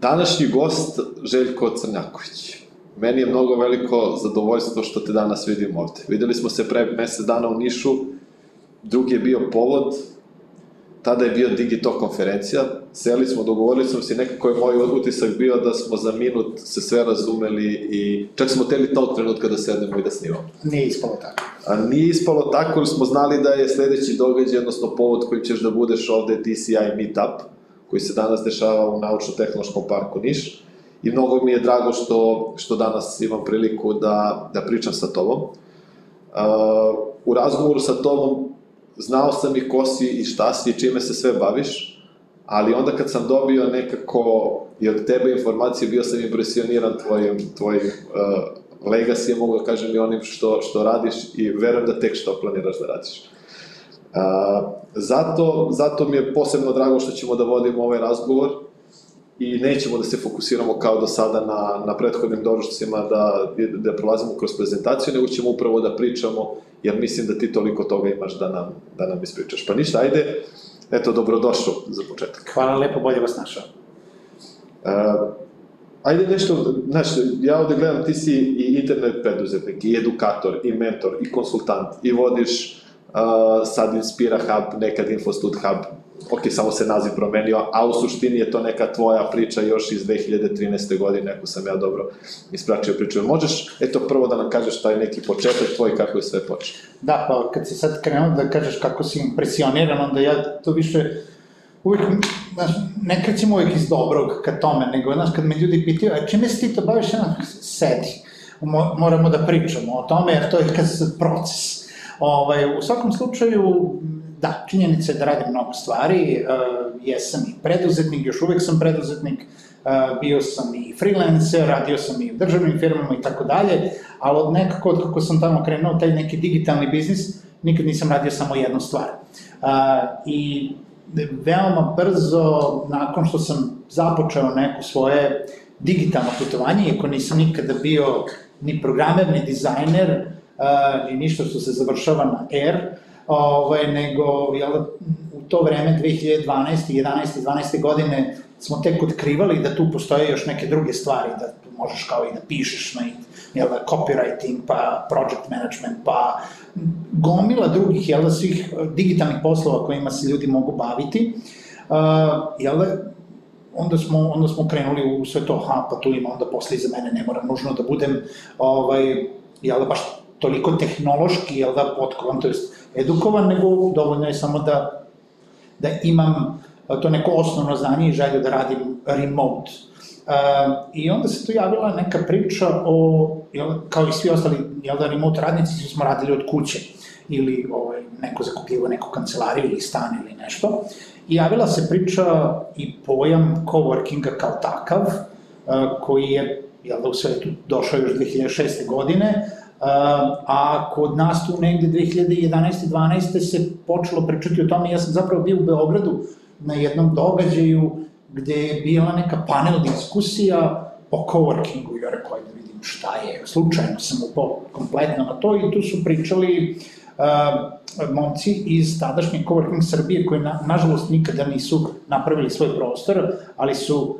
današnji gost Željko Crnjaković. Meni je mnogo veliko zadovoljstvo što te danas vidim ovde. Videli smo se pre mesec dana u Nišu, drugi je bio povod, tada je bio Digito konferencija, seli smo, dogovorili smo se, nekako je moj utisak bio da smo za minut se sve razumeli i čak smo teli tog trenutka da sednemo i da snimamo. Nije ispalo tako. A nije ispalo tako, jer smo znali da je sledeći događaj, odnosno povod kojim ćeš da budeš ovde DCI Meetup, koji se danas dešava u Naučno-tehnološkom parku Niš. I mnogo mi je drago što, što danas imam priliku da, da pričam sa tobom. Uh, u razgovoru sa tobom znao sam i ko si i šta si i čime se sve baviš, ali onda kad sam dobio nekako i od tebe informacije, bio sam impresioniran tvojim, tvojim uh, legacy, mogu da kažem i onim što, što radiš i verujem da tek što planiraš da radiš. Zato, zato mi je posebno drago što ćemo da vodimo ovaj razgovor i nećemo da se fokusiramo kao do sada na, na prethodnim doručcima da, da prolazimo kroz prezentaciju, nego ćemo upravo da pričamo jer mislim da ti toliko toga imaš da nam, da nam ispričaš. Pa ništa, ajde, eto, dobrodošao za početak. Hvala lepo, bolje vas našao. Uh, ajde nešto, znaš, ja ovde gledam, ti si i internet preduzetnik, i edukator, i mentor, i konsultant, i vodiš uh, sad Inspira Hub, nekad Infostud Hub, ok, samo se naziv promenio, a u suštini je to neka tvoja priča još iz 2013. godine, ako sam ja dobro ispračio priču. Možeš, eto, prvo da nam kažeš taj neki početak tvoj, kako je sve počeo? Da, pa kad si sad krenuo da kažeš kako si impresioniran, onda ja to više uvijek, znaš, ne krećem uvijek iz dobrog ka tome, nego, znaš, kad me ljudi pitaju, a čime si ti to baviš, ja sedi, moramo da pričamo o tome, jer to je kad proces. Ovaj, u svakom slučaju, da, činjenica je da radim mnogo stvari, uh, jesam i preduzetnik, još uvek sam preduzetnik, uh, bio sam i freelancer, radio sam i u državnim firmama i tako dalje, ali od nekako, od kako sam tamo krenuo, taj neki digitalni biznis, nikad nisam radio samo jednu stvar. Uh, I veoma brzo, nakon što sam započeo neko svoje digitalno putovanje, iako nisam nikada bio ni programer, ni dizajner, ni ništa što se završava na R, ovaj, nego jel, u to vreme 2012. 11. 12. godine smo tek otkrivali da tu postoje još neke druge stvari, da tu možeš kao i da pišeš na jel, da, copywriting, pa project management, pa gomila drugih, jel da, svih digitalnih poslova kojima se ljudi mogu baviti. Uh, jel da, onda smo, onda smo krenuli u sve to, ha, pa tu ima onda posle iza mene, ne mora nužno da budem, ovaj, jel baš toliko tehnološki, jel da, potkovan, to jest edukovan, nego dovoljno je samo da, da imam to neko osnovno znanje i želju da radim remote. I onda se tu javila neka priča o, jel, kao i svi ostali, jel da remote radnici, svi smo radili od kuće ili ovaj, neko zakupljivo neku kancelariju ili stan ili nešto. I javila se priča i pojam coworkinga kao takav, koji je jel da, u svetu došao još 2006. godine, a kod nas tu negde 2011. 12. se počelo pričati o tome, ja sam zapravo bio u Beogradu na jednom događaju gde je bila neka panel diskusija o coworkingu, ja rekao, ajde vidim šta je, slučajno sam upao kompletno na to i tu su pričali uh, momci iz tadašnje coworking Srbije koji na, nažalost nikada nisu napravili svoj prostor, ali su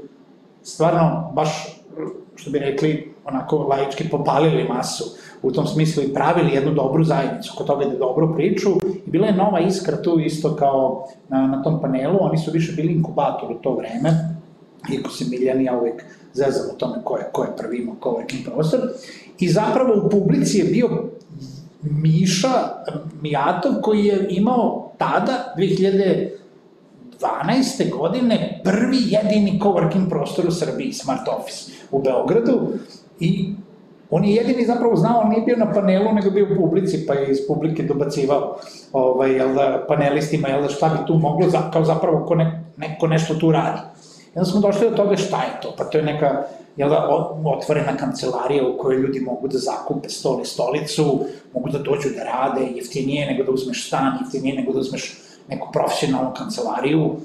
stvarno baš, što bi rekli, onako laički popalili masu. U tom smislu i pravili jednu dobru zajednicu, kod toga da dobru priču. I bila je nova iskra tu isto kao na, na tom panelu, oni su više bili inkubator u to vreme, iako se Miljan ja uvek zezam o tome ko je, ko je prvi imao coworking prostor, i zapravo u publici je bio Miša Mijatov koji je imao tada, 2012. godine, prvi jedini coworking prostor u Srbiji, Smart Office u Beogradu i On je jedini zapravo znao, on nije bio na panelu, nego bio u publici, pa je iz publike dobacivao ovaj, jel da, panelistima, jel da, šta bi tu moglo, za, kao zapravo ko ne, neko nešto tu radi. I onda smo došli do toga šta je to, pa to je neka jel da, otvorena kancelarija u kojoj ljudi mogu da zakupe stol i stolicu, mogu da dođu da rade, jeftinije nego da uzmeš stan, jeftinije nego da uzmeš neku profesionalnu kancelariju.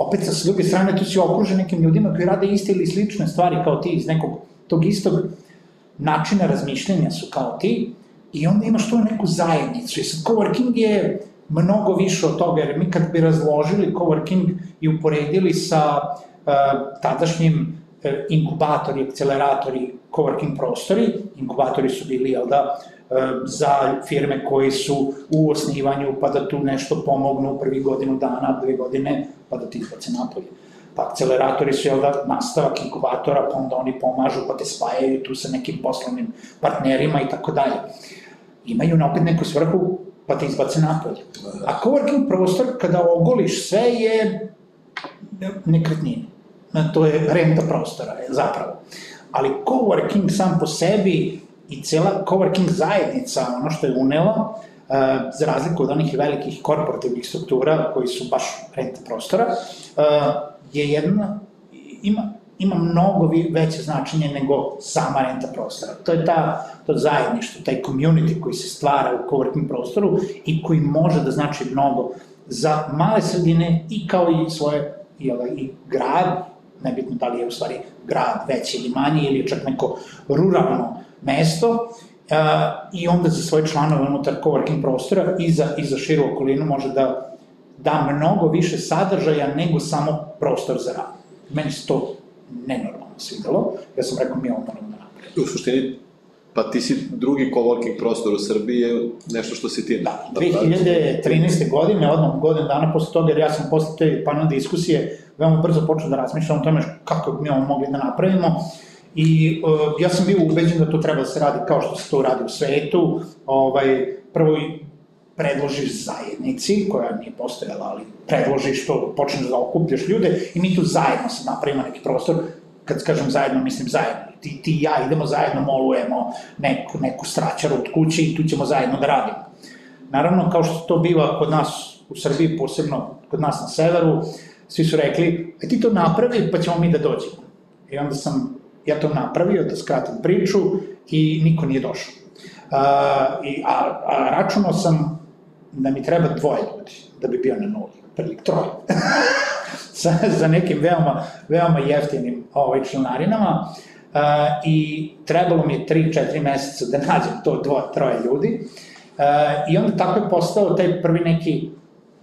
Opet sa druge strane tu si okružen nekim ljudima koji rade iste ili slične stvari kao ti iz nekog tog istog načina razmišljanja su kao ti i onda imaš tu neku zajednicu. I sad coworking je mnogo više od toga, jer mi kad bi razložili coworking i uporedili sa tadašnjim e, inkubatori, akceleratori, coworking prostori, inkubatori su bili, jel da, e, za firme koji su u osnivanju, pa da tu nešto pomognu prvi godinu dana, dve godine, pa da ti izbace napolje. Pa akceleratori su, jel da, nastavak inkubatora, pa onda oni pomažu, pa te spajaju tu sa nekim poslovnim partnerima i tako dalje. Imaju na opet neku svrhu, pa te izbace napolje. A coworking prostor, kada ogoliš sve, je nekretnina. To je renta prostora, zapravo. Ali coworking sam po sebi i cela coworking zajednica, ono što je unela, Uh, za razliku od onih velikih korporativnih struktura koji su baš renta prostora, uh, je jedna, ima, ima mnogo veće značenje nego sama renta prostora. To je ta, to zajedništvo, taj community koji se stvara u coworking prostoru i koji može da znači mnogo za male sredine i kao i svoje ovaj, i grad, nebitno da li je u stvari grad veći ili manji ili čak neko ruralno mesto, uh, i onda za svoje članove unutar coworking prostora i za, i za širu okolinu može da da mnogo više sadržaja nego samo prostor za rad. Meni se to nenormalno svidelo, ja sam rekao mi ovo moramo da napravimo. U suštini, pa ti si drugi coworking prostor u Srbiji je nešto što si ti... Da, 2013. godine, odmah godin dana posle toga, jer ja sam posle te panel diskusije veoma brzo počeo da razmišljam o tome kako bi mi ovo mogli da napravimo. I uh, ja sam bio ubeđen da to treba da se radi kao što se to radi u svetu. Ovaj, prvo predložiš zajednici, koja nije postojala, ali predložiš to, počneš da okupljaš ljude i mi tu zajedno se napravimo neki prostor, kad kažem zajedno, mislim zajedno. Ti, ti i ja idemo zajedno, molujemo neku, neku straćaru od kuće i tu ćemo zajedno da radimo. Naravno, kao što to biva kod nas u Srbiji, posebno kod nas na severu, svi su rekli, e ti to napravi, pa ćemo mi da dođemo. I onda sam ja to napravio, da skratim priču, i niko nije došao. Uh, i, a, a računao sam da mi treba dvoje ljudi da bi bio na nuli, prilik troje. sa, za nekim veoma, veoma jeftinim ovaj, članarinama uh, i trebalo mi je 3-4 meseca da nađem to dvoje, troje ljudi uh, i onda tako je postao taj prvi neki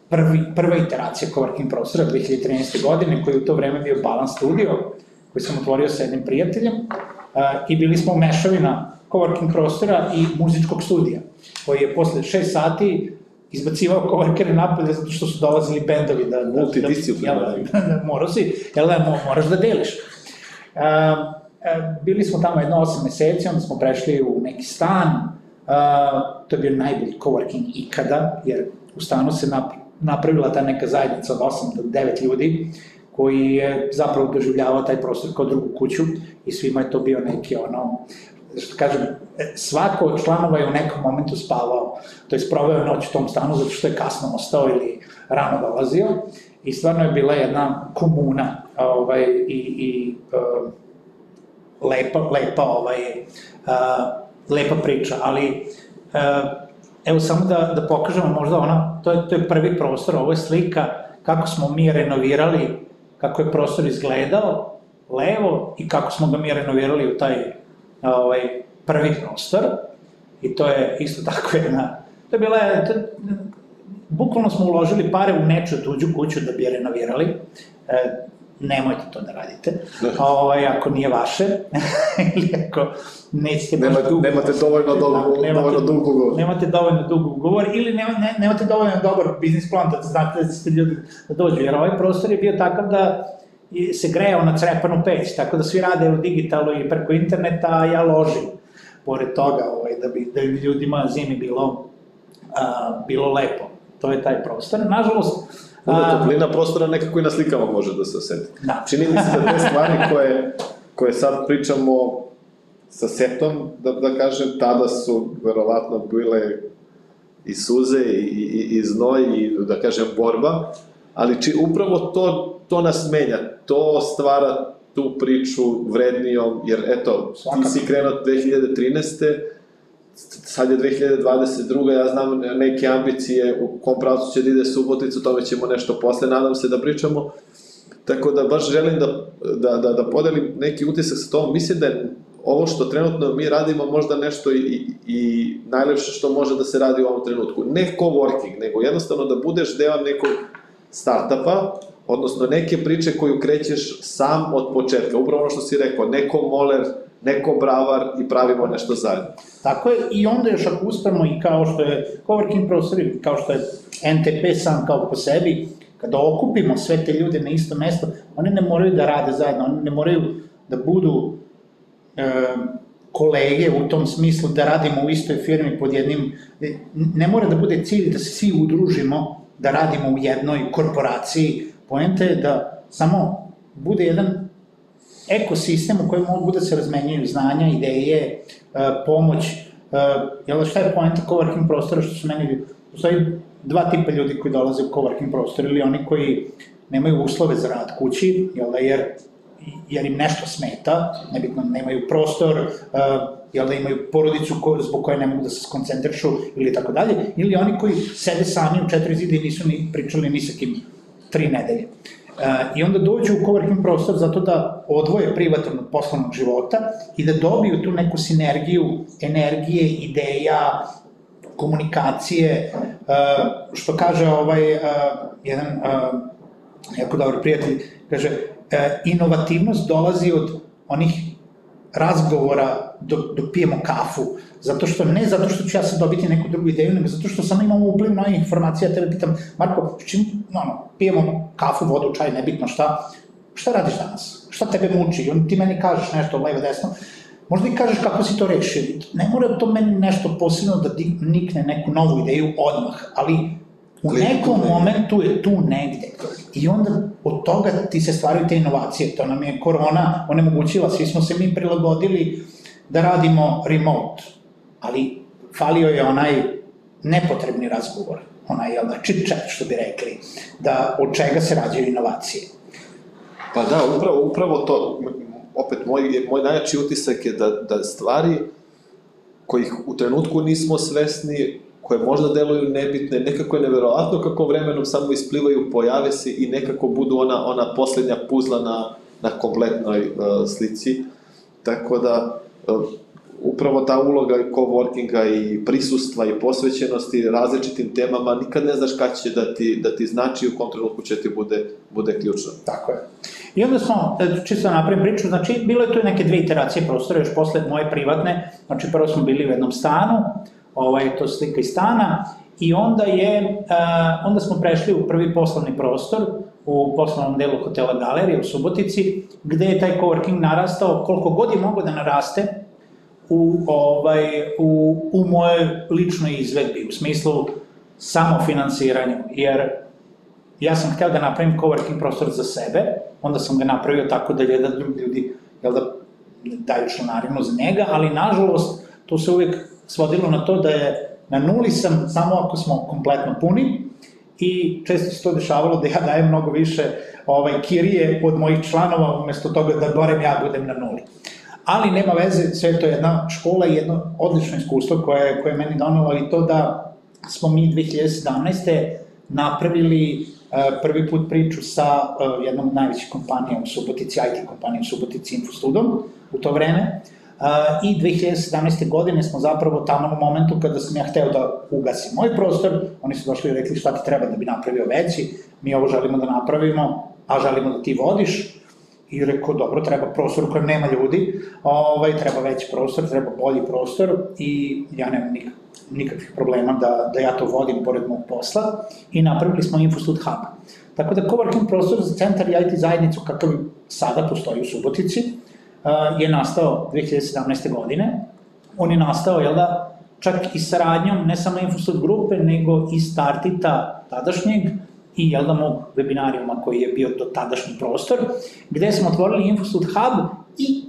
prvi, prva iteracija coworking prostora 2013. godine, koji u to vreme bio Balance Studio, koji sam otvorio sa jednim prijateljem i bili smo mešavina coworking prostora i muzičkog studija, koji je posle 6 sati izbacivao coworkere napolje zato što su dolazili bendovi da... da Multidisciplinarni. Da, da, da, morao si, jel da, moraš da deliš. Bili smo tamo jedno 8 meseci, onda smo prešli u neki stan, to je bio najbolji coworking ikada, jer u stanu se napravila ta neka zajednica od 8 do 9 ljudi, koji je zapravo doživljavao taj prostor kao drugu kuću i svima je to bio neki ono što kažem, e, svako od članova je u nekom momentu spavao, to je sproveo noć u tom stanu zato što je kasno ostao ili rano dolazio i stvarno je bila jedna komuna ovaj, i, i uh, lepa, lepa, ovaj, uh, lepa priča, ali uh, evo samo da, da pokažemo možda ona, to je, to je prvi prostor, ovo je slika kako smo mi renovirali, kako je prostor izgledao levo i kako smo ga mi renovirali u taj ovaj, prvi prostor. I to je isto tako jedna, to je bila, to, bukvalno smo uložili pare u neču tuđu kuću da bi je renovirali, e, nemojte to da radite, ovaj, ako nije vaše, ili ako nećete Nema, dugo, nemate dovoljno, dovoljno, da, nemate, dovoljno dug ugovor. Nemate dovoljno dug ugovor, ili nema, ne, nemate dovoljno dobar biznis plan da znate da ćete ljudi da dođu, jer ovaj prostor je bio takav da se grejao na crepanu peć, tako da svi rade u digitalu i preko interneta, a ja ložim pored toga, ovaj, da, bi, da bi ljudima zimi bilo, a, bilo lepo. To je taj prostor. Nažalost, Puno toplina prostora nekako i na slikama može da se oseti. Da. Čini mi se da te stvari koje, koje sad pričamo sa setom, da, da kažem, tada su verovatno bile i suze i, i, i znoj i, da kažem, borba, ali či, upravo to, to nas menja, to stvara tu priču vrednijom, jer eto, Svakako. ti si krenuo 2013. Sad je 2022. Ja znam neke ambicije u kom pravcu će da ide Subotica, tome ćemo nešto posle, nadam se da pričamo. Tako da baš želim da, da, da, da podelim neki utisak sa tom. Mislim da je ovo što trenutno mi radimo možda nešto i, i, najlepše što može da se radi u ovom trenutku. Ne coworking, nego jednostavno da budeš deo nekog startupa odnosno neke priče koju krećeš sam od početka, upravo ono što si rekao, neko moler, neko bravar i pravimo nešto zajedno. Tako je, i onda još ako uspemo i kao što je coworking prostori, kao što je NTP sam kao po sebi, kada okupimo sve te ljude na isto mesto, oni ne moraju da rade zajedno, oni ne moraju da budu e, kolege u tom smislu da radimo u istoj firmi pod jednim, ne mora da bude cilj da se svi udružimo, da radimo u jednoj korporaciji, poenta je da samo bude jedan ekosistem u kojem mogu da se razmenjuju znanja, ideje, e, pomoć, e, jel šta je poenta coworking prostora što su meni, postoji dva tipa ljudi koji dolaze u coworking prostor, ili oni koji nemaju uslove za rad kući, jel da, jer jer im nešto smeta, nebitno nemaju prostor, uh, jel da imaju porodicu ko, zbog koje ne mogu da se skoncentrišu ili tako dalje, ili oni koji sede sami u četiri zide i nisu ni pričali ni sa kim tri nedelje. Uh, I onda dođu u coworking prostor zato da odvoje privatan od poslovnog života i da dobiju tu neku sinergiju energije, ideja, komunikacije, uh, što kaže ovaj uh, jedan jako dobar prijatelj, kaže, e, inovativnost dolazi od onih razgovora dok, dok pijemo kafu, zato što, ne zato što ću ja sad dobiti neku drugu ideju, nego zato što samo imamo upliv na informacije, ja tebe pitam, Marko, čim, ono, pijemo kafu, vodu, čaj, nebitno šta, šta radiš danas? Šta tebe muči? I on ti meni kažeš nešto levo, desno, možda i kažeš kako si to rešio. Ne mora to meni nešto posebno da nikne neku novu ideju odmah, ali u nekom momentu je tu negde. I onda od toga ti se stvaraju te inovacije. To nam je korona onemogućila, svi smo se mi prilagodili da radimo remote. Ali falio je onaj nepotrebni razgovor, onaj, jel da, chit chat, što bi rekli, da od čega se rađaju inovacije. Pa da, upravo, upravo to, opet, moj, moj najjači utisak je da, da stvari kojih u trenutku nismo svesni, koje možda deluju nebitne, nekako je neverovatno kako vremenom samo isplivaju, pojave se i nekako budu ona, ona poslednja puzla na, na kompletnoj uh, slici. Tako da, uh, upravo ta uloga coworkinga i prisustva i posvećenosti različitim temama, nikad ne znaš kada će da ti, da ti znači u kom trenutku će ti bude, bude ključno. Tako je. I onda smo, e, čisto napravim priču, znači bilo je tu neke dve iteracije prostora, još posle moje privatne, znači prvo smo bili u jednom stanu, ovaj, to slika iz stana, i onda je, onda smo prešli u prvi poslovni prostor, u poslovnom delu hotela Galerije u Subotici, gde je taj coworking narastao koliko god je mogo da naraste u, ovaj, u, u moje ličnoj izvedbi, u smislu samofinansiranju, jer ja sam hteo da napravim coworking prostor za sebe, onda sam ga napravio tako da jedan drugi ljudi jel da, daju članarinu za njega, ali nažalost to se uvek svodilo na to da je na nuli sam samo ako smo kompletno puni i često se to dešavalo da ja dajem mnogo više ovaj, kirije od mojih članova umesto toga da barem ja budem na nuli. Ali nema veze, sve to je jedna škola i jedno odlično iskustvo koje, koje je meni donalo i to da smo mi 2017. napravili uh, prvi put priču sa uh, jednom od najvećih kompanija u Subotici, IT kompanija u Subotici Infostudom u to vreme. Uh, I 2017. godine smo zapravo tamo u momentu kada sam ja hteo da ugasim moj prostor, oni su došli i rekli šta ti treba da bi napravio veći, mi ovo želimo da napravimo, a želimo da ti vodiš, i rekao, dobro, treba prostor u kojem nema ljudi, ovaj, treba veći prostor, treba bolji prostor. I ja nemam nik, nikakvih problema da, da ja to vodim pored mog posla. I napravili smo Infostud Hub. Tako da coworking prostor za centar i IT zajednicu kakav sada postoji u Subotici, je nastao 2017. godine. On je nastao, jel da, čak i saradnjom ne samo Infostud grupe, nego i Startita tadašnjeg i jel da mog webinarijuma koji je bio do tadašnji prostor, gde smo otvorili Infostud Hub i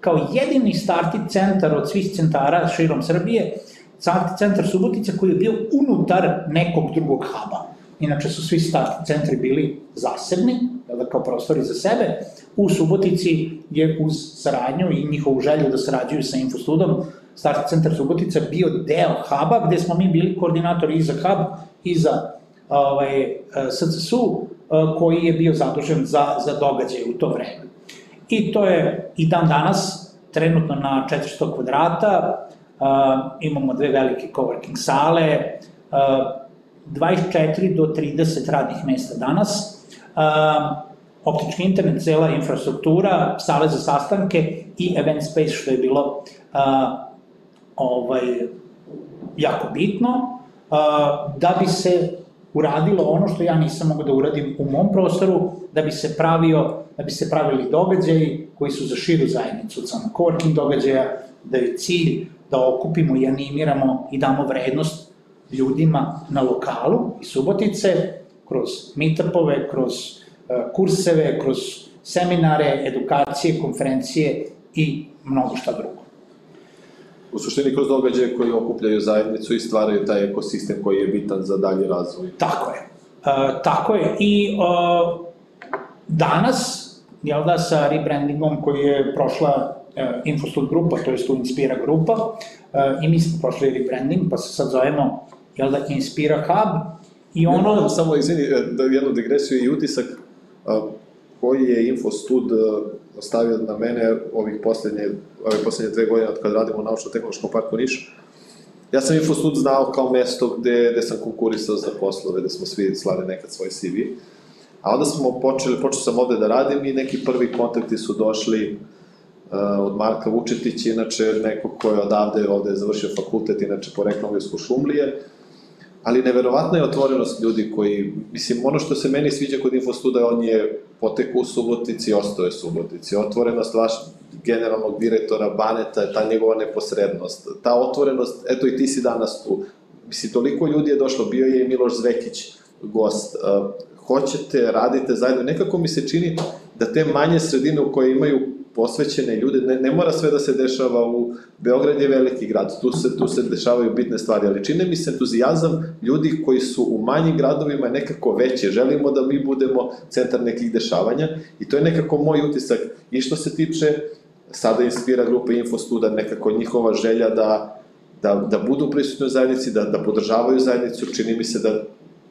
kao jedini Startit centar od svih centara širom Srbije, Startit centar Subotica koji je bio unutar nekog drugog huba. Inače su svi Startit centri bili zasebni, jel kao prostori za sebe, U Subotici je uz saradnju i njihovu želju da sarađuju sa Infostudom, Start Centar Subotica bio deo huba gde smo mi bili koordinatori i za hub i za ovaj, SCSU koji je bio zadužen za, za događaje u to vreme. I to je i dan danas, trenutno na 400 kvadrata, imamo dve velike coworking sale, uh, 24 do 30 radnih mesta danas, optički internet, cela infrastruktura, sale za sastanke i event space, što je bilo a, ovaj, jako bitno, a, da bi se uradilo ono što ja nisam mogao da uradim u mom prostoru, da bi se pravio, da bi se pravili događaji koji su za širu zajednicu, samo coworking događaja, da je cilj da okupimo i animiramo i damo vrednost ljudima na lokalu i Subotice, kroz meetupove, kroz uh, kurseve, kroz seminare, edukacije, konferencije i mnogo šta drugo. U suštini kroz događaje koji okupljaju zajednicu i stvaraju taj ekosistem koji je bitan za dalji razvoj. Tako je. Uh, tako je. I uh, danas, jel da, sa rebrandingom koji je prošla uh, Infostud grupa, to je tu Inspira grupa, uh, i mi smo prošli rebranding, pa se sad zovemo, jel da, Inspira Hub, I ono... Ne, samo, izvini, e, da jednu digresiju i utisak a, koji je Infostud e, ostavio na mene ovih poslednje, ove poslednje dve godine od kada radimo u Naučno-tehnološkom parku Niš. Ja sam Infostud znao kao mesto gde, gde sam konkurisao za poslove, gde smo svi slali nekad svoj CV. A onda smo počeli, počeo sam ovde da radim i neki prvi kontakti su došli uh, od Marka Vučetića, inače neko ko je odavde, ovde je završio fakultet, inače poreklom iz Kušumlije, ali neverovatna je otvorenost ljudi koji, mislim, ono što se meni sviđa kod Infostuda, on je poteku u Subotici, ostao je Subotici. Otvorenost vaš generalnog direktora Baneta, ta njegova neposrednost, ta otvorenost, eto i ti si danas tu. Mislim, toliko ljudi je došlo, bio je i Miloš Zvekić, gost. Uh, hoćete, radite zajedno. Nekako mi se čini da te manje sredine u koje imaju posvećene ljude, ne, ne mora sve da se dešava u Beograd je veliki grad, tu se, tu se dešavaju bitne stvari, ali čine mi se entuzijazam ljudi koji su u manjim gradovima nekako veće, želimo da mi budemo centar nekih dešavanja i to je nekako moj utisak. I što se tiče sada inspira grupa Infostuda, nekako njihova želja da, da, da budu prisutni u zajednici, da, da podržavaju zajednicu, čini mi se da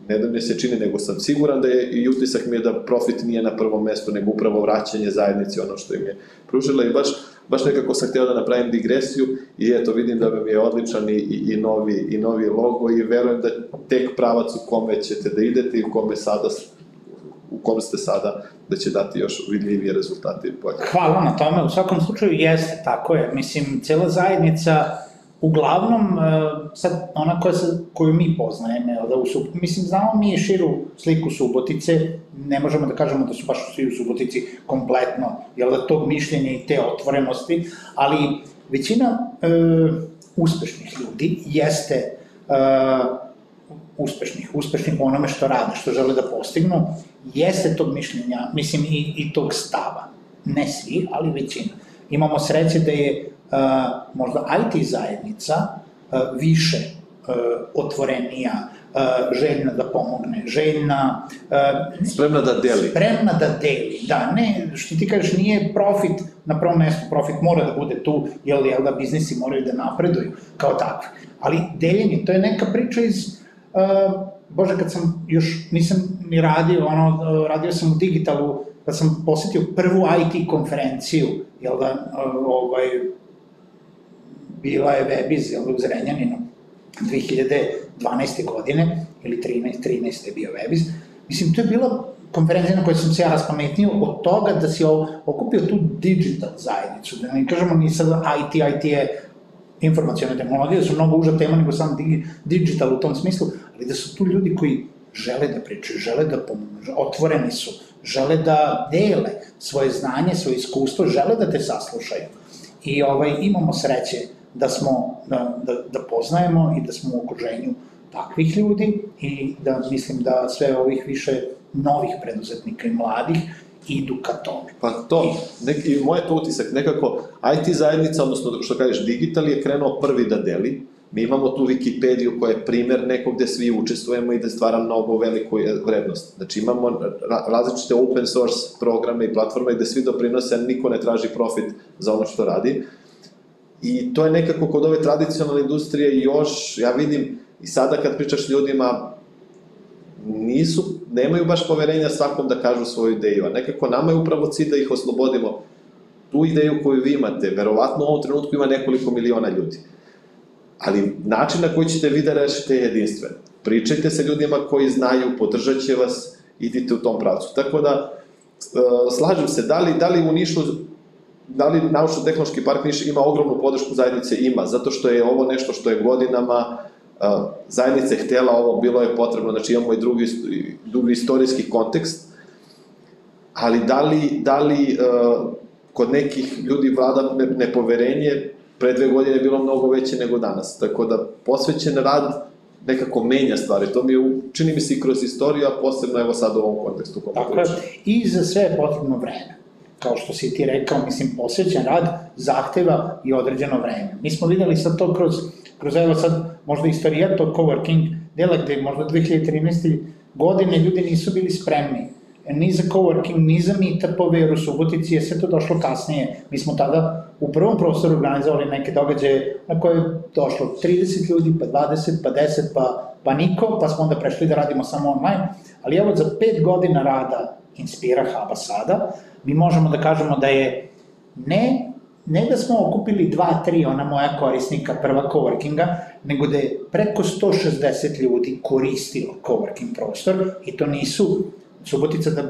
ne da mi se čini, nego sam siguran da je i utisak mi je da profit nije na prvom mestu, nego upravo vraćanje zajednici, ono što im je pružila i baš, baš nekako sam hteo da napravim digresiju i eto vidim da mi je odličan i, i, i, novi, i novi logo i verujem da tek pravac u kome ćete da idete i u kome sada u kom ste sada, da će dati još vidljivije rezultate bolje. Hvala na tome, u svakom slučaju jeste, tako je. Mislim, cela zajednica uglavnom, e, sad, ona koja se, koju mi poznajemo, da u Sub... mislim, znamo mi širu sliku Subotice, ne možemo da kažemo da su baš svi u Subotici kompletno, jel da, tog mišljenja i te otvorenosti, ali većina e, uspešnih ljudi jeste e, uspešnih, uspešnih u onome što rade, što žele da postignu, jeste tog mišljenja, mislim, i, i tog stava. Ne svi, ali većina. Imamo sreće da je možda IT zajednica više otvorenija, željna da pomogne, željna... Spremna da deli. Spremna da deli, da, ne, što ti kažeš, nije profit na prvom mestu, profit mora da bude tu, jel, jel da biznisi moraju da napreduju kao takvi. Ali deljenje, to je neka priča iz, uh, bože, kad sam još nisam ni radio, ono, radio sam u digitalu, kad sam posetio prvu IT konferenciju, jel da, ovaj, bila je Webiz jel, u Zrenjaninu 2012. godine, ili 13, 13. je bio Webiz. Mislim, to je bila konferencija na kojoj sam se ja raspametnio od toga da si okupio tu digital zajednicu, da ne kažemo ni sad IT, IT je informacijone tehnologije, da su mnogo uža tema nego sam digital u tom smislu, ali da su tu ljudi koji žele da pričaju, žele da pomogu, otvoreni su, žele da dele svoje znanje, svoje iskustvo, žele da te saslušaju. I ovaj, imamo sreće da smo, da, da, da poznajemo i da smo u okruženju takvih ljudi i da mislim da sve ovih više novih preduzetnika i mladih idu ka tome. Pa to, nek, i moj to utisak, nekako IT zajednica, odnosno što kažeš, digital je krenuo prvi da deli, mi imamo tu Wikipediju koja je primer nekog gde svi učestvujemo i da stvara mnogo veliku vrednost. Znači imamo različite open source programe i platforme gde svi doprinose, niko ne traži profit za ono što radi. I to je nekako kod ove tradicionalne industrije još, ja vidim, i sada kad pričaš ljudima, nisu, nemaju baš poverenja svakom da kažu svoju ideju, a nekako nama je upravo cilj da ih oslobodimo. Tu ideju koju vi imate, verovatno u ovom trenutku ima nekoliko miliona ljudi. Ali način na koji ćete vi da rešite je jedinstven. Pričajte sa ljudima koji znaju, podržat će vas idite u tom pravcu. Tako da, uh, slažem se, da li, da li u Nišu da li Naučno-tehnološki park Niš ima ogromnu podršku zajednice? Ima, zato što je ovo nešto što je godinama uh, zajednica je htela ovo, bilo je potrebno, znači imamo i drugi, drugi istorijski kontekst, ali da li, da li uh, kod nekih ljudi vlada nepoverenje, pre dve godine je bilo mnogo veće nego danas, tako da posvećen rad nekako menja stvari, to mi je, čini mi se i kroz istoriju, a posebno evo sad u ovom kontekstu. Tako i za sve je potrebno vreme kao što si ti rekao, mislim, posvećen rad zahteva i određeno vreme. Mi smo videli sad to kroz, kroz evo sad, možda istorija tog coworking dela gde možda 2013. godine ljudi nisu bili spremni ni za coworking, ni za meetupove, jer u Subotici je sve to došlo kasnije. Mi smo tada u prvom prostoru organizovali neke događaje na koje je došlo 30 ljudi, pa 20, pa 10, pa, pa niko, pa smo onda prešli da radimo samo online. Ali evo, za pet godina rada Inspira Huba sada, mi možemo da kažemo da je ne, ne da smo okupili dva, tri ona moja korisnika prva coworkinga, nego da je preko 160 ljudi koristilo coworking prostor i to nisu Subotica, da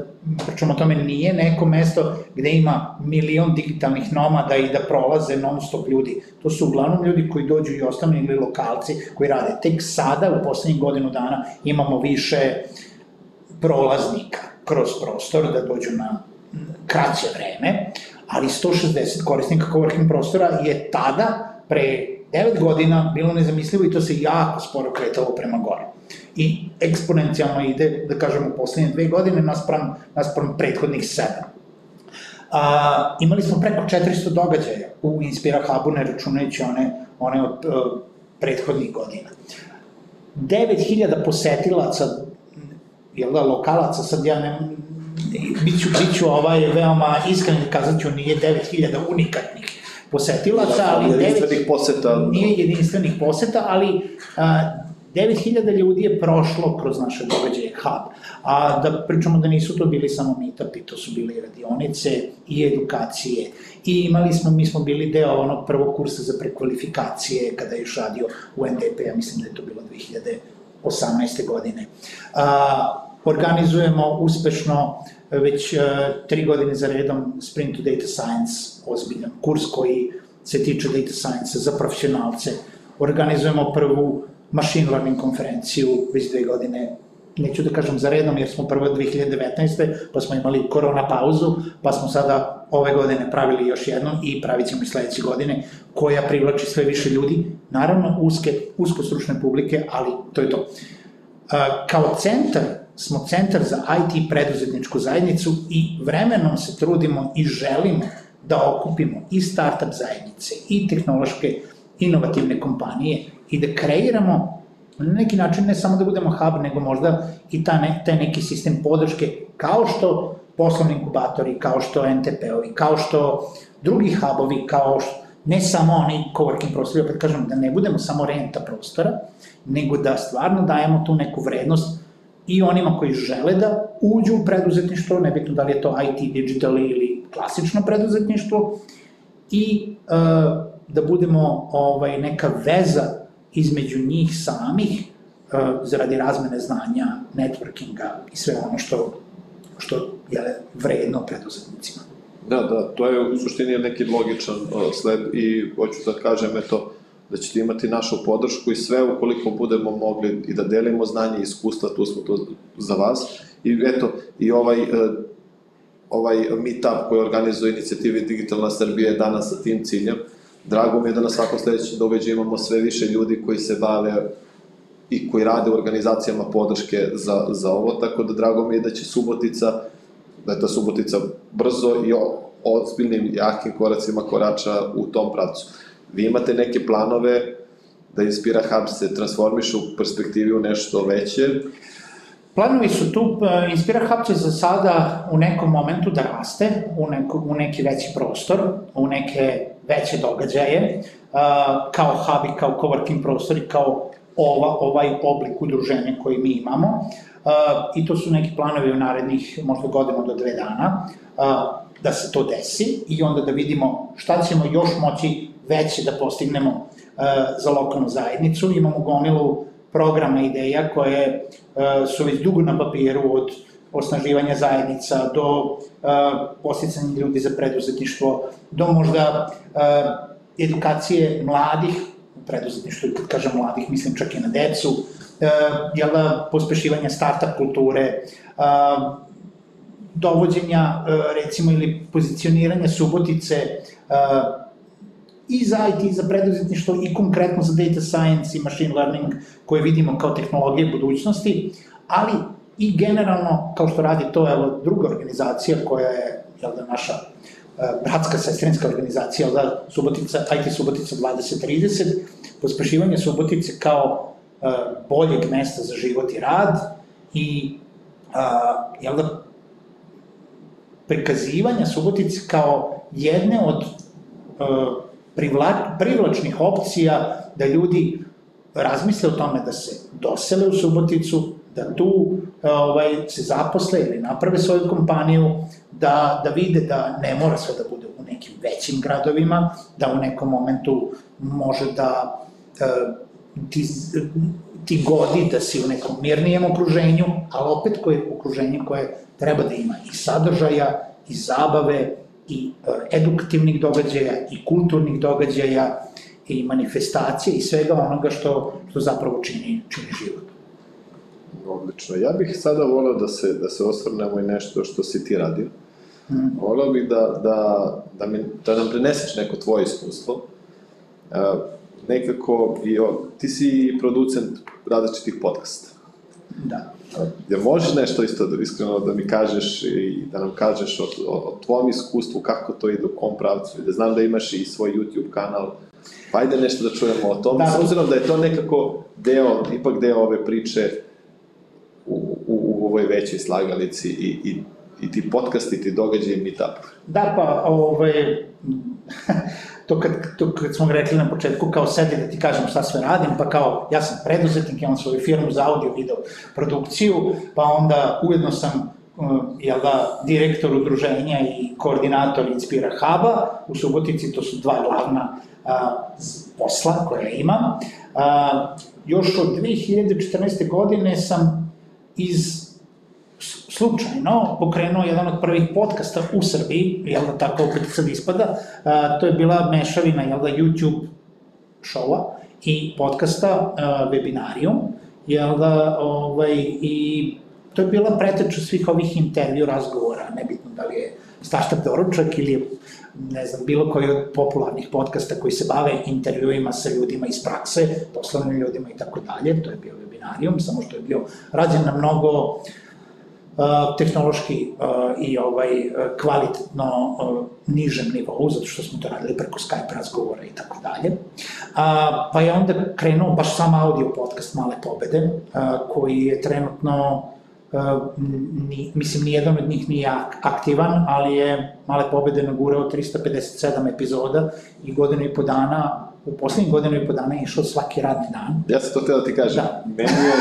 pričamo o tome, nije neko mesto gde ima milion digitalnih nomada i da prolaze non stop ljudi. To su uglavnom ljudi koji dođu i ostanu ili lokalci koji rade. Tek sada, u poslednjih godinu dana, imamo više prolaznika kroz prostor da dođu na kraće vreme, ali 160 korisnika coworking prostora je tada, pre 9 godina, bilo nezamislivo i to se jako sporo kretalo prema gore. I eksponencijalno ide, da kažemo, u poslednje dve godine naspram, naspram prethodnih 7. A, imali smo preko 400 događaja u Inspira Hubu, ne računajući one, one od uh, prethodnih godina. 9000 posetilaca, jel da, lokalaca, sad ja ne, biću, biću ovaj, veoma iskren, kazat ću, nije 9000 unikatnih posetilaca, da, ali... Nije jedinstvenih poseta. Nije jedinstvenih poseta, ali a, 9000 ljudi je prošlo kroz naše događaje Hub. A da pričamo da nisu to bili samo meetupi, to su bili radionice i edukacije. I imali smo, mi smo bili deo onog prvog kursa za prekvalifikacije kada je još radio u NDP, ja mislim da je to bilo 2018. godine. A, organizujemo uspešno već uh, tri godine za redom Sprint to Data Science, ozbiljan kurs koji se tiče data science za profesionalce. Organizujemo prvu machine learning konferenciju već dve godine neću da kažem za redom, jer smo prvo 2019. pa smo imali korona pauzu, pa smo sada ove godine pravili još jednu i pravit ćemo i sledeće godine, koja privlači sve više ljudi, naravno uske, usko stručne publike, ali to je to. Kao centar smo centar za IT preduzetničku zajednicu i vremenom se trudimo i želimo da okupimo i startup zajednice i tehnološke inovativne kompanije i da kreiramo na neki način ne samo da budemo hub, nego možda i ta ne, taj neki sistem podrške, kao što poslovni inkubatori, kao što NTP-ovi, kao što drugi hubovi, kao što, ne samo oni coworking prostori, opet kažem, da ne budemo samo renta prostora, nego da stvarno dajemo tu neku vrednost i onima koji žele da uđu u preduzetništvo, nebitno da li je to IT, digital ili klasično preduzetništvo, i uh, da budemo ovaj, neka veza između njih samih uh, zaradi razmene znanja, networkinga i sve ono što, što je vredno preduzetnicima. Da, da, to je u suštini neki logičan sled i hoću da kažem, eto, da ćete imati našu podršku i sve ukoliko budemo mogli i da delimo znanje i iskustva, tu smo to za vas. I eto, i ovaj, e, ovaj meetup koji organizuje inicijativi Digitalna Srbija je danas sa tim ciljem. Drago mi je da na svakom sledećem događaju imamo sve više ljudi koji se bave i koji rade u organizacijama podrške za, za ovo, tako da drago mi je da će Subotica, da je ta Subotica brzo i ozbiljnim, jakim koracima korača u tom pravcu vi imate neke planove da Inspira Hub se transformiše u perspektivi u nešto veće? Planovi su tu, e, Inspira Hub će za sada u nekom momentu da raste, u, neko, u neki veći prostor, u neke veće događaje, uh, kao hub i kao coworking prostor i kao ova, ovaj oblik udruženja koji mi imamo. Uh, I to su neki planovi u narednih možda godinu do dve dana, da se to desi i onda da vidimo šta ćemo još moći veće da postignemo uh, za lokalnu zajednicu. Imamo gomilu programa ideja koje uh, su već dugo na papiru od osnaživanja zajednica, do uh, posticanja ljudi za preduzetništvo, do možda edukacije mladih i kad kažem mladih, mislim čak i na decu, jel da, pospešivanja startup kulture, dovođenja, recimo, ili pozicioniranja Subotice i za IT, i za preduzetništvo, i konkretno za data science i machine learning, koje vidimo kao tehnologije budućnosti, ali i generalno, kao što radi to, evo, druga organizacija koja je, jel da, naša e, bratska sestrinska organizacija, jel da, Subotica, IT Subotica 2030, pospešivanje Subotice kao uh, boljeg mesta za život i rad i, uh, jel da, prikazivanja Subotice kao jedne od uh, privla, privlačnih opcija da ljudi razmisle o tome da se dosele u Suboticu, da tu ovaj, se zaposle ili naprave svoju kompaniju, da, da vide da ne mora sve da bude u nekim većim gradovima, da u nekom momentu može da e, ti, ti godi da si u nekom mirnijem okruženju, ali opet koje okruženje koje treba da ima i sadržaja, i zabave, i e, edukativnih događaja, i kulturnih događaja, i manifestacije, i svega onoga što, što zapravo čini, čini život. Odlično. Ja bih sada volao da se, da se osvrnemo i nešto što si ti radio. Mm. Volao bih da, da, da, mi, da nam preneseš neko tvoje iskustvo. Uh, nekako, i, o, ti si producent različitih podcasta. Da. Ja možeš nešto isto da, iskreno da mi kažeš i da nam kažeš o, o, o tvom iskustvu, kako to ide u kom pravcu, i da znam da imaš i svoj YouTube kanal, pa ajde nešto da čujemo o tom, da, s obzirom da je to nekako deo, ipak deo ove priče u, u, u ovoj većoj slagalici i, i, i ti podcasti, ti događaji, meetup. Da, pa, ovaj, to kad, to kad smo rekli na početku, kao sedi da ti kažem šta sve radim, pa kao ja sam preduzetnik, imam svoju firmu za audio video produkciju, pa onda ujedno sam uh, jel da, direktor udruženja i koordinator Inspira Huba, u Subotici to su dva glavna a, posla koje imam. A, još od 2014. godine sam iz slučajno pokrenuo jedan od prvih podcasta u Srbiji, jel da tako opet sad ispada, a, to je bila mešavina, jel da, YouTube šova i podcasta a, Webinarium, jel da, ovaj, i to je bila preteča svih ovih intervju, razgovora, nebitno da li je startup doručak ili ne znam, bilo koji od popularnih podcasta koji se bave intervjuima sa ljudima iz prakse, poslovnim ljudima i tako dalje, to je bio webinarijum, samo što je bio rađen na mnogo uh, tehnološki i ovaj kvalitetno nižem nivou, zato što smo to radili preko Skype razgovora i tako dalje. Pa je onda krenuo baš sam audio podcast Male pobede, koji je trenutno ni, mislim, nijedan od njih nije aktivan, ali je Male pobede nagurao 357 epizoda i godinu i po dana u poslednjih godinu i po dana išao svaki radni dan. Ja sam to htio da ti kažem. Da. Meni je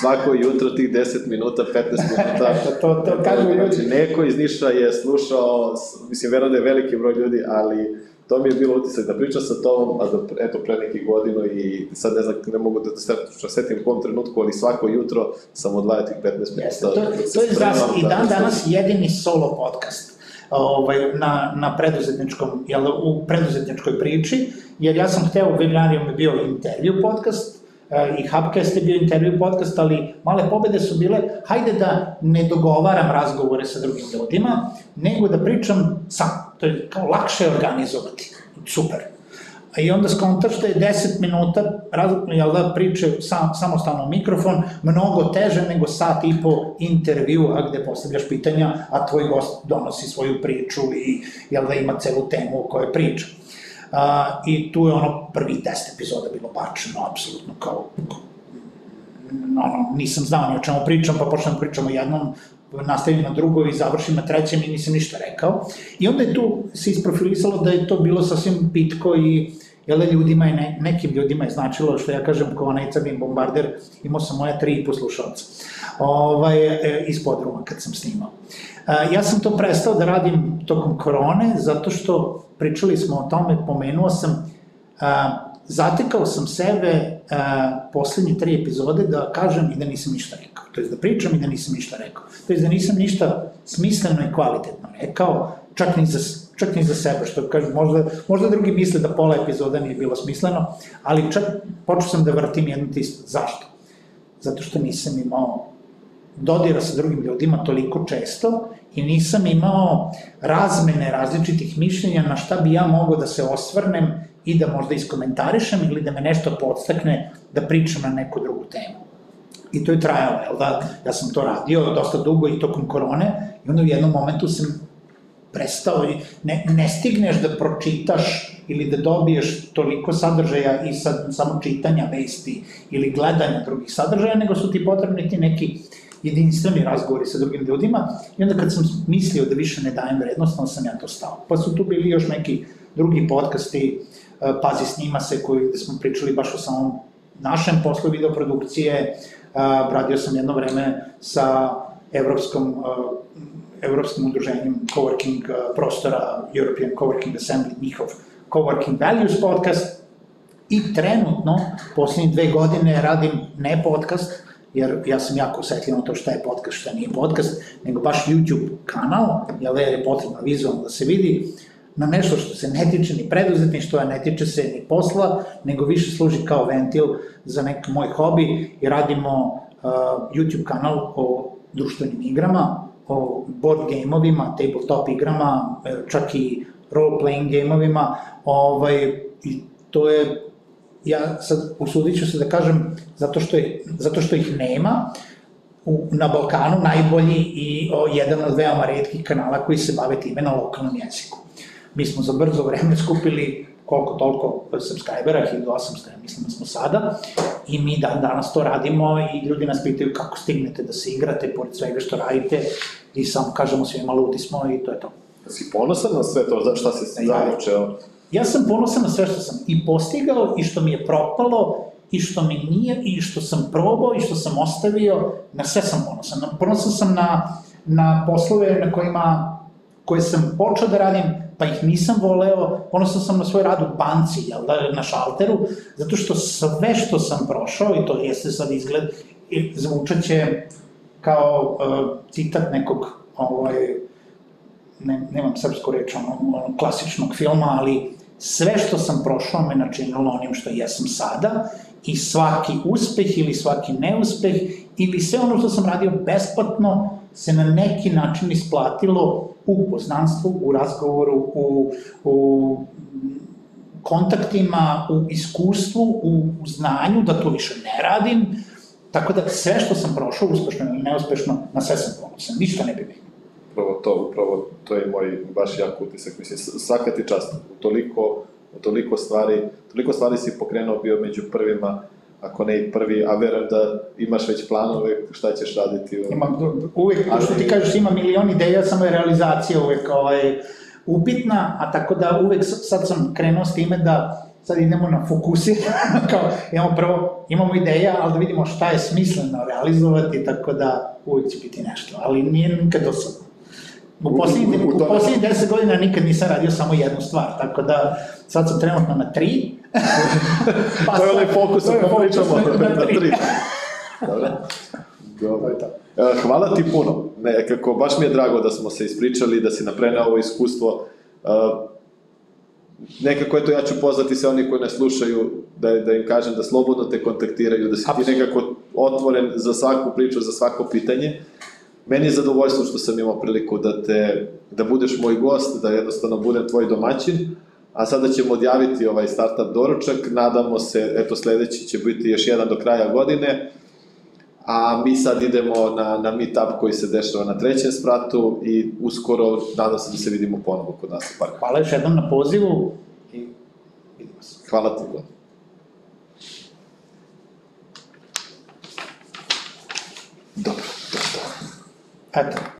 svako jutro tih 10 minuta, 15 minuta. to, to, to kažu ljudi. Znači, neko iz Niša je slušao, mislim, verujem da je veliki broj ljudi, ali to mi je bilo utisak da pričam sa tobom, a da, eto, pre nekih godinu i sad ne znam, ne mogu da se setim u kom trenutku, ali svako jutro sam odvajao tih 15 minuta. Jeste, to, da to je zas, i dan danas jedini solo podcast ovaj, na, na preduzetničkom, jel, u preduzetničkoj priči, jer ja sam hteo, Webinarijom je bio intervju podcast, e, i Hubcast je bio intervju podcast, ali male pobede su bile, hajde da ne dogovaram razgovore sa drugim ljudima, nego da pričam sam. To je kao lakše organizovati. Super. I onda skontaš da je 10 minuta jel da, priče sam, samostalno mikrofon, mnogo teže nego sat i po intervjua gde postavljaš pitanja, a tvoj gost donosi svoju priču i jel da ima celu temu o kojoj priča. A, I tu je ono prvi 10 epizoda bilo bačeno, apsolutno kao ono, nisam znao ni o čemu pričam, pa počnem da pričam o jednom, nastavim na drugo i završim na trećem i nisam ništa rekao. I onda je tu se isprofilisalo da je to bilo sasvim pitko i jel da ljudima je, ne, nekim ljudima je značilo, što ja kažem, kao onaj crni bombarder, imao sam moja tri i poslušalca ovaj, e, iz podruma kad sam snimao. E, ja sam to prestao da radim tokom korone, zato što pričali smo o tome, pomenuo sam, a, zatekao sam sebe uh, poslednje tri epizode da kažem i da nisam ništa rekao. To je da pričam i da nisam ništa rekao. To je da nisam ništa smisleno i kvalitetno rekao, čak ni za, čak ni za sebe, što kažem, možda, možda drugi misle da pola epizoda nije bilo smisleno, ali čak počeo sam da vrtim jedno te isto. Zašto? Zato što nisam imao dodira sa drugim ljudima toliko često i nisam imao razmene različitih mišljenja na šta bi ja mogao da se osvrnem i da možda iskomentarišem ili da me nešto podstakne da pričam na neku drugu temu. I to je trajalo, jel da? Ja sam to radio dosta dugo i tokom korone i onda u jednom momentu sam prestao i ne, ne stigneš da pročitaš ili da dobiješ toliko sadržaja i sad samo čitanja vesti ili gledanja drugih sadržaja, nego su ti potrebni ti neki jedinstveni razgovori sa drugim ljudima i onda kad sam mislio da više ne dajem vrednost, onda sam ja to stao. Pa su tu bili još neki drugi podcasti, e, Pazi snima se, koji gde smo pričali baš o samom našem poslu videoprodukcije, e, radio sam jedno vreme sa evropskom, e, evropskim udruženjem coworking prostora, European Coworking Assembly, njihov Coworking Values podcast, i trenutno, poslednje dve godine radim ne podcast, jer ja sam jako osetljiv na to šta je podcast, šta nije podcast, nego baš YouTube kanal, jer je potrebno vizualno da se vidi, na nešto što se ne tiče ni preduzetništva, ne tiče se ni posla, nego više služi kao ventil za nek moj hobi i radimo uh, YouTube kanal o društvenim igrama, o board gameovima, tabletop igrama, čak i role-playing gameovima, ovaj, i to je ja sad usudit ću se da kažem, zato što, je, zato što ih nema, u, na Balkanu najbolji i o, jedan od veoma redkih kanala koji se bave time na lokalnom jeziku. Mi smo za brzo vreme skupili koliko toliko subscribera, 1800, ja mislim da smo sada, i mi dan danas to radimo i ljudi nas pitaju kako stignete da se igrate, pored svega što radite, i samo kažemo svima luti smo i to je to. Si ponosan na sve to, za šta si započeo? ja sam ponosan na sve što sam i postigao i što mi je propalo i što mi nije i što sam probao i što sam ostavio, na sve sam ponosan. Ponosan sam na, na poslove na kojima, koje sam počeo da radim, pa ih nisam voleo, ponosan sam na svoj rad u banci, jel da, na šalteru, zato što sve što sam prošao, i to jeste sad izgled, zvučat će kao uh, citat nekog ovaj, ne, nemam srpsku reč, ono, ono, klasičnog filma, ali sve što sam prošao me načinilo onim što jesam sada i svaki uspeh ili svaki neuspeh ili sve ono što sam radio besplatno se na neki način isplatilo u poznanstvu, u razgovoru, u, u kontaktima, u iskustvu, u, u znanju da to više ne radim. Tako da sve što sam prošao, uspešno ili neuspešno, na sve sam ponosan, ništa ne bi bilo. Upravo to, upravo to je moj baš jak utisak, mislim, svaka ti čast, toliko, toliko stvari, toliko stvari si pokrenuo bio među prvima, ako ne i prvi, a verujem da imaš već planove šta ćeš raditi. U... Imam, uvek, Ali... što ti kažeš, ima milion ideja, samo je realizacija uvek ovaj, upitna, a tako da uvek sad sam krenuo s time da sad idemo na fokusir, kao imamo prvo, imamo ideja, ali da vidimo šta je smisleno realizovati, tako da uvek će biti nešto, ali nije nikad dosadno. U poslednjih, u, u, u poslednjih deset godina nikad nisam radio samo jednu stvar, tako da sad sam trenutno na tri. pa to je onaj fokus o kojem pričamo, na, na tri. Dobro. Dobro. E, hvala ti puno. Nekako, baš mi je drago da smo se ispričali, da si naprenao ovo iskustvo. Uh, nekako, eto, ja ću pozvati se oni koji ne slušaju, da, da im kažem da slobodno te kontaktiraju, da si ti nekako otvoren za svaku priču, za svako pitanje. Meni je zadovoljstvo što sam imao priliku da te, da budeš moj gost, da jednostavno budem tvoj domaćin, a sada ćemo odjaviti ovaj startup doručak, nadamo se, eto sledeći će biti još jedan do kraja godine, a mi sad idemo na, na meetup koji se dešava na trećem spratu i uskoro nadam se da se vidimo ponovo kod nas u parku. Hvala još jednom na pozivu i vidimo se. Hvala ti, God. Dobro. Eto.